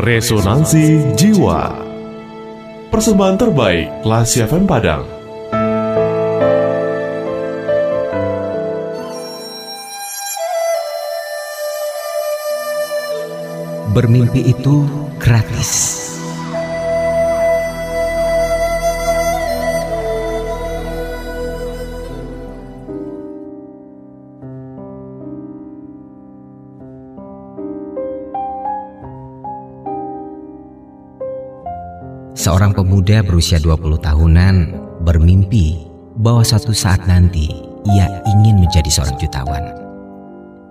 Resonansi Jiwa Persembahan terbaik Lasi FM Padang Bermimpi itu gratis. Seorang pemuda berusia 20 tahunan bermimpi bahwa suatu saat nanti ia ingin menjadi seorang jutawan.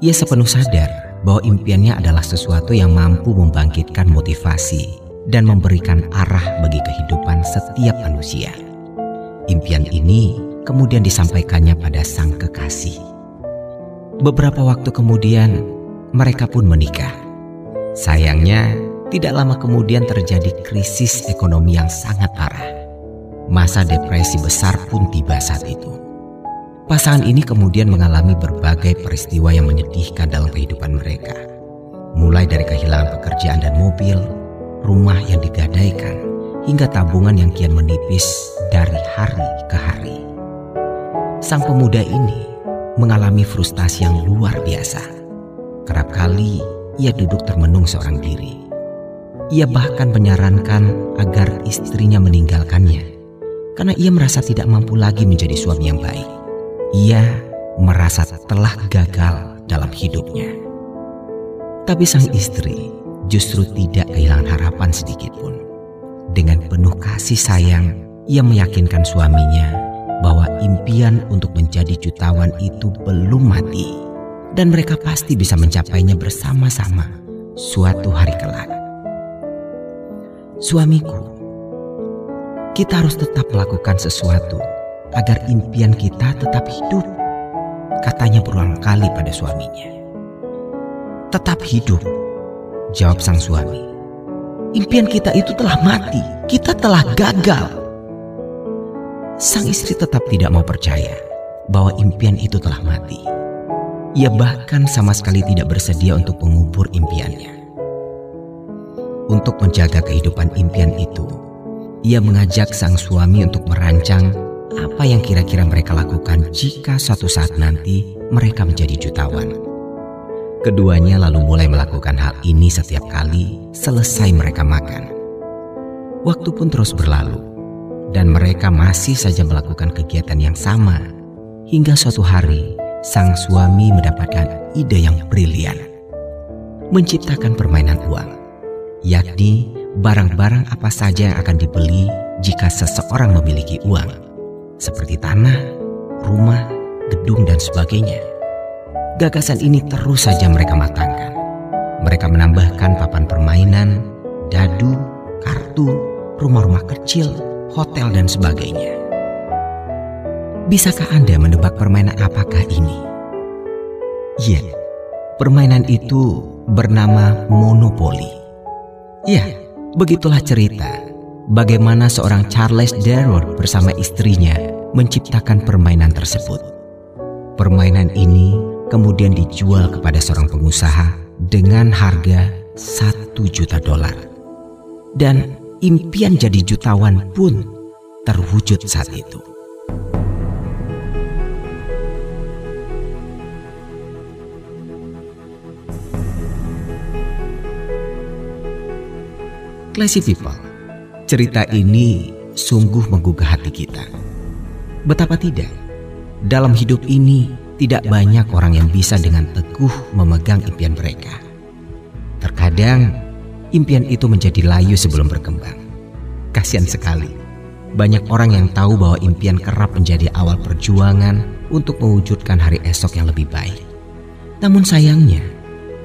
Ia sepenuh sadar bahwa impiannya adalah sesuatu yang mampu membangkitkan motivasi dan memberikan arah bagi kehidupan setiap manusia. Impian ini kemudian disampaikannya pada sang kekasih. Beberapa waktu kemudian, mereka pun menikah. Sayangnya, tidak lama kemudian terjadi krisis ekonomi yang sangat parah. Masa depresi besar pun tiba saat itu. Pasangan ini kemudian mengalami berbagai peristiwa yang menyedihkan dalam kehidupan mereka. Mulai dari kehilangan pekerjaan dan mobil, rumah yang digadaikan, hingga tabungan yang kian menipis dari hari ke hari. Sang pemuda ini mengalami frustasi yang luar biasa. Kerap kali ia duduk termenung seorang diri ia bahkan menyarankan agar istrinya meninggalkannya karena ia merasa tidak mampu lagi menjadi suami yang baik. Ia merasa telah gagal dalam hidupnya. Tapi sang istri justru tidak kehilangan harapan sedikit pun. Dengan penuh kasih sayang, ia meyakinkan suaminya bahwa impian untuk menjadi jutawan itu belum mati dan mereka pasti bisa mencapainya bersama-sama suatu hari kelak. Suamiku, kita harus tetap melakukan sesuatu agar impian kita tetap hidup. Katanya berulang kali pada suaminya. Tetap hidup, jawab sang suami. Impian kita itu telah mati, kita telah gagal. Sang istri tetap tidak mau percaya bahwa impian itu telah mati. Ia bahkan sama sekali tidak bersedia untuk mengubur impiannya. Untuk menjaga kehidupan impian itu, ia mengajak sang suami untuk merancang apa yang kira-kira mereka lakukan jika suatu saat nanti mereka menjadi jutawan. Keduanya lalu mulai melakukan hal ini setiap kali selesai mereka makan. Waktu pun terus berlalu, dan mereka masih saja melakukan kegiatan yang sama. Hingga suatu hari, sang suami mendapatkan ide yang brilian. Menciptakan permainan uang yakni barang-barang apa saja yang akan dibeli jika seseorang memiliki uang, seperti tanah, rumah, gedung, dan sebagainya. Gagasan ini terus saja mereka matangkan. Mereka menambahkan papan permainan, dadu, kartu, rumah-rumah kecil, hotel, dan sebagainya. Bisakah Anda menebak permainan apakah ini? Ya, permainan itu bernama monopoli. Ya, begitulah cerita bagaimana seorang Charles Darrow bersama istrinya menciptakan permainan tersebut. Permainan ini kemudian dijual kepada seorang pengusaha dengan harga satu juta dolar. Dan impian jadi jutawan pun terwujud saat itu. Classy people, cerita ini sungguh menggugah hati kita. Betapa tidak, dalam hidup ini tidak banyak orang yang bisa dengan teguh memegang impian mereka. Terkadang impian itu menjadi layu sebelum berkembang. Kasihan sekali, banyak orang yang tahu bahwa impian kerap menjadi awal perjuangan untuk mewujudkan hari esok yang lebih baik. Namun sayangnya,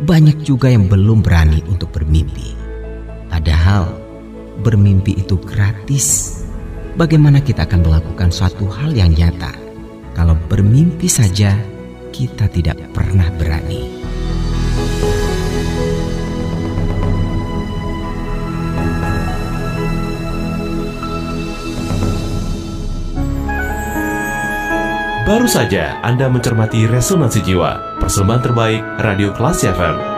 banyak juga yang belum berani untuk bermimpi. Padahal bermimpi itu gratis. Bagaimana kita akan melakukan suatu hal yang nyata kalau bermimpi saja kita tidak pernah berani? Baru saja Anda mencermati Resonansi Jiwa, persembahan terbaik Radio Kelas FM